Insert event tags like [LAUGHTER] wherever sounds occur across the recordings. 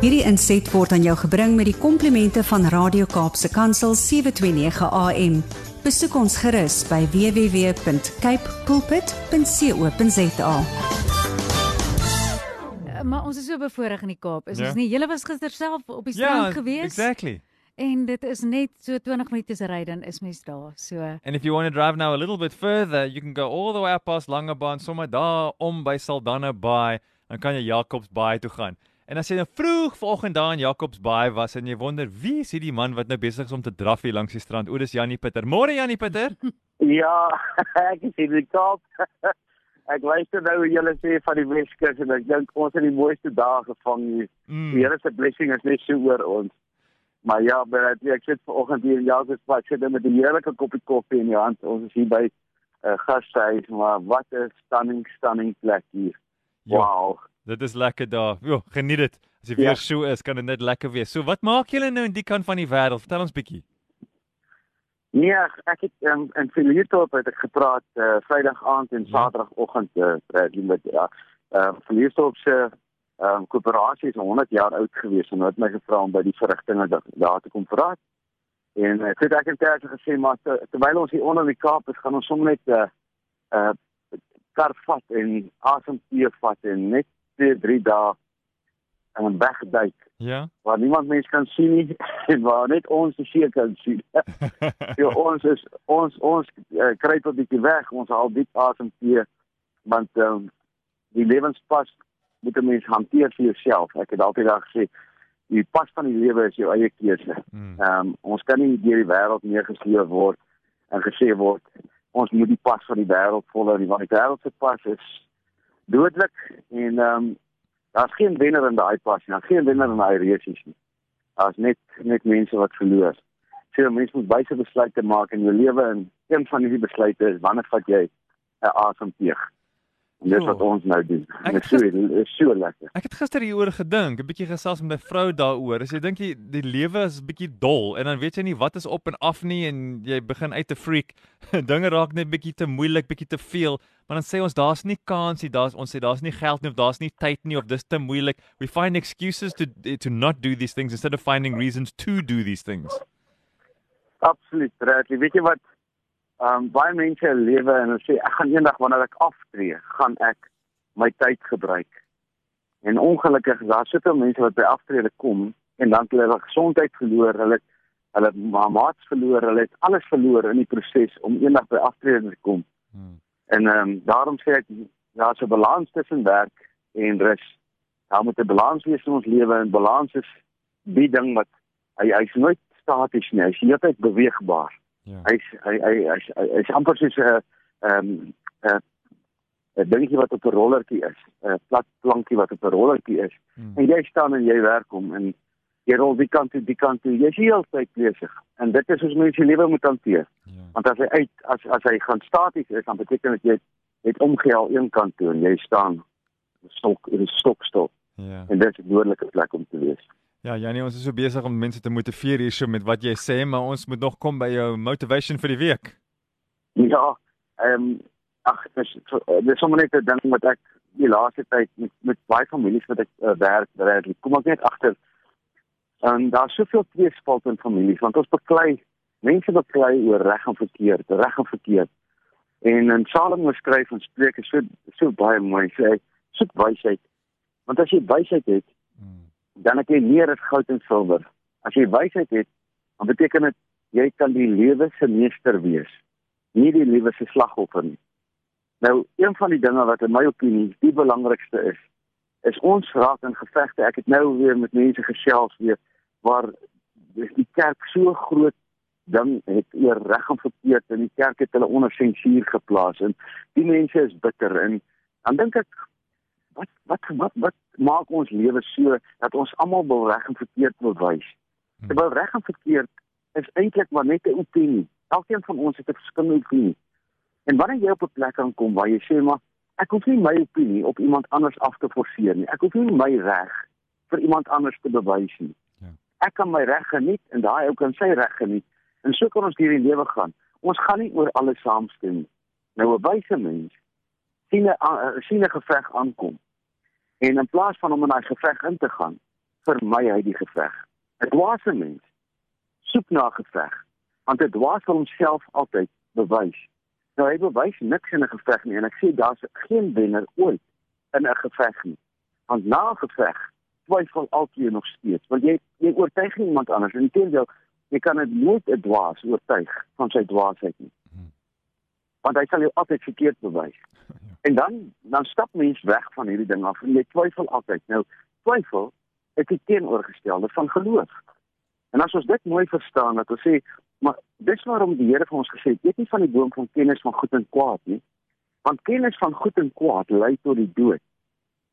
Hierdie inset word aan jou gebring met die komplimente van Radio Kaapse Kansel 729 AM. Besoek ons gerus by www.cape pulpit.co.za. Maar ons is so bevoorreg in die Kaap. Is Ja. ons nie? Julle was gister self op die strand gewees exactly. en dit is net so 20 minute se ry dan is mens daar. So And if you want to drive now a little bit further, you can go all the way up past Langebaan, sommer daar om by Saldanha Bay, dan kan jy Jacobs Bay toe gaan. En as jy nou vroeg vanoggend daar in Jacobs Bay was en jy wonder wie is hierdie man wat nou besig is om te draf hier langs die strand? O, dis Janie Pieter. Môre Janie Pieter. [LAUGHS] Ja, [LAUGHS] ek is in die Kaap. [LAUGHS] ek luister nou hoe julle sê van die Weskus en ek dink ons het die mooiste dae gevang hier. Mm. Die Here se blessing is net so oor ons. Maar ja, maar ek, ek sit vanoggend hier in Jacobsplaas, ek sit met 'n heerlike koppie koffie in die hand. Ons is hier by 'n uh, gashuis, maar wat 'n stunning stunning plek hier. Ja. Wow. Dit is lekker daar. Jo, geniet dit. As die weer Ja. so is, kan dit net lekker wees. So, wat maak julle nou in die kant van die wêreld? Vertel ons bietjie. Nee, ek het um, in Filiertorp het ek gepraat uh, Vrydag aand en Ja. Saterdagoggend uh, Bradley met ja. Uh, Filiertorp se um, koöperasie is 100 jaar oud gewees en hulle het my gevra om by die verrigtinge da- daar te kom praat. En ek het ek het terwyl gesê maar ter, terwyl ons hier onder in die Kaap is, gaan ons sommer net 'n uh, uh, kar vat en asemtee vat en net 2, 3 dae en wegduik Ja. waar niemand mens kan sien nie [LAUGHS] en waar net ons die see kan sien. [LAUGHS] Ja, ons is ons ons uh, kruip 'n bietjie weg. Ons haal diep asem tee want um, die lewenspas moet 'n mens hanteer vir jouself. Ek het altyd daar gesê die pas van die lewe is jou eie keuse. Mm. Ehm um, ons kan nie deur die wêreld neergesleep word en gesê word ons moet die pas van die wêreld volg nie want die wêreld se pas is dodelik en ehm um, daar's geen wenner in daai pas nie. Daar's geen wenner in daai resies nie. Daar's net net mense wat verloor. So mense moet wyse besluite maak in jou lewe en een van hierdie besluite is wanneer vat jy 'n asemteug? En dis Jo. wat ons nou doen. Ek Dit het is so, is so lekker. Ek het gister hieroor gedink, 'n bietjie gesels met my vrou daaroor. As jy dink die, die lewe is bietjie dol en dan weet jy nie wat is op en af nie en jy begin uit te freak. [LAUGHS] Dinge raak net bietjie te moeilik, bietjie te veel. Maar dan sê ons daar's nie kans nie, daar's ons sê daar's nie geld nie of daar's nie tyd nie of dis te moeilik. We find excuses to to not do these things instead of finding reasons to do these things. Absoluut, Bradley. Weet jy wat? Um, baie mense lewe en hulle sê ek gaan eendag wanneer ek aftree, gaan ek my tyd gebruik. En ongelukkig daar soveel mense wat by aftrede kom en dan hulle hulle gesondheid verloor, hulle hulle ma- maats verloor, hulle het alles verloor in die proses om eendag by aftrede te kom. Hmm. En ehm um, daarom sê ek daar's 'n balans tussen werk en rus. Daar moet 'n balans wees in ons lewe en balans is die ding wat hy hy's nooit staties nie, hy's heeltyd beweegbaar. Ja. Hy's hy hy hy's hy- hy's amper soos 'n ehm 'n 'n dingetjie wat op 'n rollertjie is, 'n plat plankie wat op 'n rollertjie is. Hmm. En jy staan en jy werk hom en jy rol die kant toe, die kant toe. Jy's heeltyd besig. En dit is hoe mense lewe moet hanteer. Ja. Want as hy uit as as hy gaan staties is, dan beteken dit jy het omgehaal een kant toe en jy staan stok in 'n stokstok Ja. en dit is 'n dodelike plek om te wees. Ja, Janie, ons is so besig om mense te motiveer hierso met wat jy sê, maar ons moet nog kom by jou motivation vir die week. Ja, ehm um, ag dis dis sommer net 'n ding wat ek die laaste tyd met met baie families wat ek uh, werk, werk, kom ek net agter. En daar's soveel tweespalt in families want ons beklei mense beklei oor reg en verkeerd, reg en verkeerd. En in Salomo skryf en Spreuke so so baie mooi sê soek wysheid. Want as jy wysheid het. Dan het jy meer as goud en silwer. As jy wysheid het, dan beteken dit jy kan die lewe se meester wees, nie die lewe se slagoffer nie. Nou, een van die dinge wat in my opinie die belangrikste is, is ons raak in gevegte. Ek het nou weer met mense gesels weer waar dis die kerk so groot ding het oor reg en verkeerd en die kerk het hulle onder sensuur geplaas en die mense is bitter en dan dink ek wat wat wat wat maak ons lewe so dat ons almal wil reg en verkeerd wil wys. Hmm. Terwyl reg en verkeerd is eintlik maar net 'n opinie. Elkeen van ons het 'n verskillende opinie. En wanneer jy op 'n plek aankom waar jy sê maar ek hoef nie my opinie op iemand anders af te forceer nie. Ek hoef nie my reg vir iemand anders te bewys nie. Ja. Ek kan my reg geniet en daai ou kan sy reg geniet. En so kan ons deur die lewe gaan. Ons gaan nie oor alles saamstem nie. Nou 'n wyse mens sien 'n sien 'n geveg aankom. En in plaas van om in daai geveg in te gaan, vermy hy die geveg. 'n Dwaase mens soek na geveg, want 'n dwaas wil homself altyd bewys. Nou hy bewys niks in 'n geveg nie en ek sê daar's geen wenner ooit in 'n geveg nie. Want na 'n geveg twyfel altyd nog steeds, want jy jy oortuig iemand anders. Inteendeel, jy kan dit nooit 'n dwaas oortuig van sy dwaasheid nie. Want hy sal jou altyd verkeerd bewys. [LAUGHS] En dan dan stap mens weg van hierdie ding af en jy twyfel altyd. Nou twyfel is die teenoorgestelde van geloof. En as ons dit mooi verstaan dat ons sê, maar dis waarom die Here vir ons gesê het, eet nie van die boom van kennis van goed en kwaad nie. Want kennis van goed en kwaad lei tot die dood.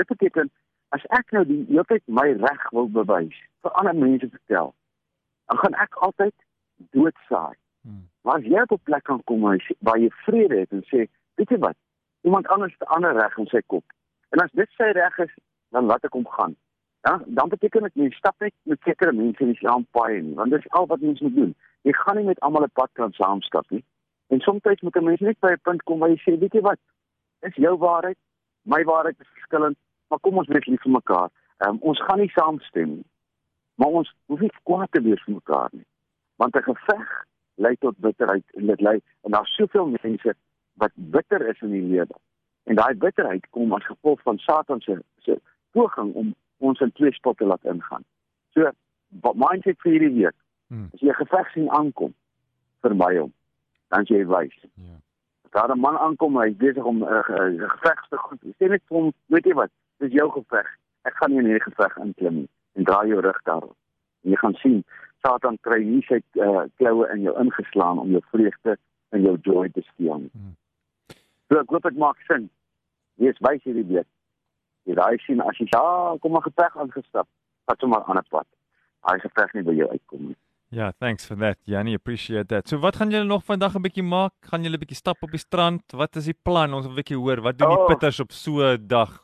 Dit beteken as ek nou die hele tyd my reg wil bewys vir ander mense vertel, dan gaan ek altyd dood saai. Hmm. As jy op 'n plek kan kom waar jy vrede het en sê, weet jy wat? Iemand anders het 'n ander reg in sy kop. En as dit sy reg is, dan laat ek hom gaan. Ja, dan beteken dit jy stap net met sekere mense in dieselfde paai nie, want dis al wat mens moet doen. Jy gaan nie met almal 'n pad kan saamstap nie. En soms moet 'n mens net by 'n punt kom waar jy sê, weet jy wat? Dis jou waarheid, my waarheid is verskillend, maar kom ons wees lief vir mekaar. Um, ons gaan nie saamstem nie. Maar ons hoef nie kwaad te wees vir mekaar nie. Want 'n geveg lei tot bitterheid en dit lei en daar's soveel mense wat bitter is in die lewe. En daai bitterheid kom as gevolg van Satan se se poging om ons in twee spotte laat ingaan. So, wat mindset vir hierdie week? Hmm. As jy 'n geveg sien aankom, vermy hom. Dan jy wys. Ja. Daar 'n man aankom, hy besig om 'n uh, uh, geveg te goed. Sê net vir hom, weet jy wat? Dis jou geveg. Ek gaan nie in hierdie geveg inklim nie. En draai jou rug daarop. En jy gaan sien Satan kry hier sy uh, kloue in jou ingeslaan om jou vreugde en jou joy te steel. Hmm. So ek hoop dit maak sin. Wees wys hierdie week. Jy raai sien as jy ja, kom 'n geveg aangestap, wat sommer aan 'n pad. Hy geveg nie by jou uitkom nie. Ja, thanks for that. Janie, appreciate that. So wat gaan julle nog vandag 'n bietjie maak? Gaan julle 'n bietjie stap op die strand? Wat is die plan? Ons wil 'n bietjie hoor. Wat doen die oh. pitters op so 'n dag?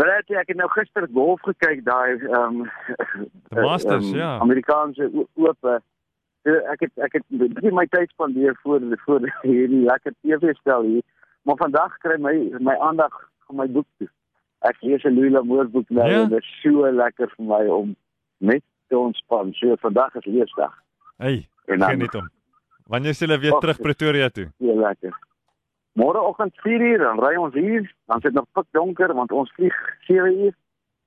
Weet jy, ek het nou gister golf gekyk daai ehm um, Masters, um, ja. Amerikaanse oop. So ek het ek het baie my tyd spandeer voor voor [LAUGHS] hierdie lekker TV-stel hier. Maar vandag kry my my aandag van my boek toe ek lees 'n Louis L'Amour boek nou ja? en dit is so lekker vir my om net te ontspan. So vandag is leesdag. Hey, geniet hom. Wanneer sê jy weer terug Pretoria toe? Ja, lekker. Môreoggend 4:00 dan ry ons hier, dan sit nog pik donker want ons vlieg 7:00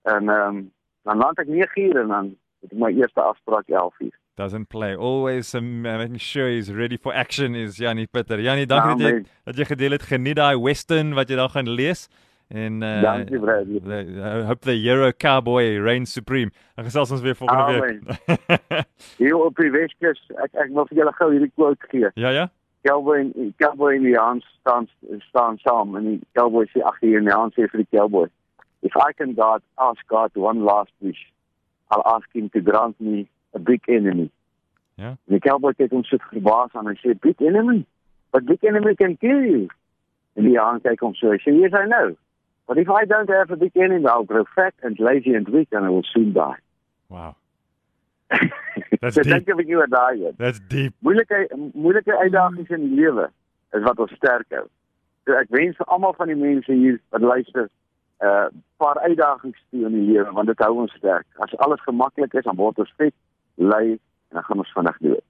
en ehm um, dan land ek 9:00 en dan het ek my eerste afspraak 11:00 doesn't play always um, making sure he's ready for action is Janie Pieter. Janie, dankie dat jy dat jy gedeel het geniet daai western wat jy daar gaan lees. En uh Dankie Bradley. I hope the Euro Cowboy reigns supreme. Ek gesels ons weer volgende week. Hier op die Weskus, ek ek wil vir julle gou hierdie quote gee. Ja ja. Cowboy en Cowboy in die hand staan staan saam en die Cowboy sê ag hier in die hand sê vir die Cowboy. If I can God ask God one last wish, I'll ask him to grant me a big enemy. Ja. Die Cowboy kyk hom so verbaas aan en sê big enemy? But big enemy can kill you. En die hand kyk hom so, hy sê yes I know. But if I don't have a big enemy, I'll grow fat and lazy and weak and I will soon die. Wow. Deep. Dink jy oor daai? That's deep. Moeilike moeilike uitdagings in die lewe is wat ons sterk hou. So ek wens vir almal van die mense hier wat luister, 'n uh, paar uitdagings toe in die lewe want dit hou ons sterk. As alles gemaklik is, dan word ons vet, lui en dan gaan ons vinnig dood.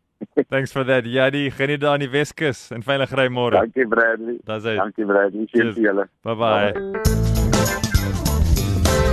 [LAUGHS] Thanks for that. Ja, die geniet daar in die Weskus en veilig ry môre. Dankie Bradley. Dankie Bradley. Sien julle. Bye bye.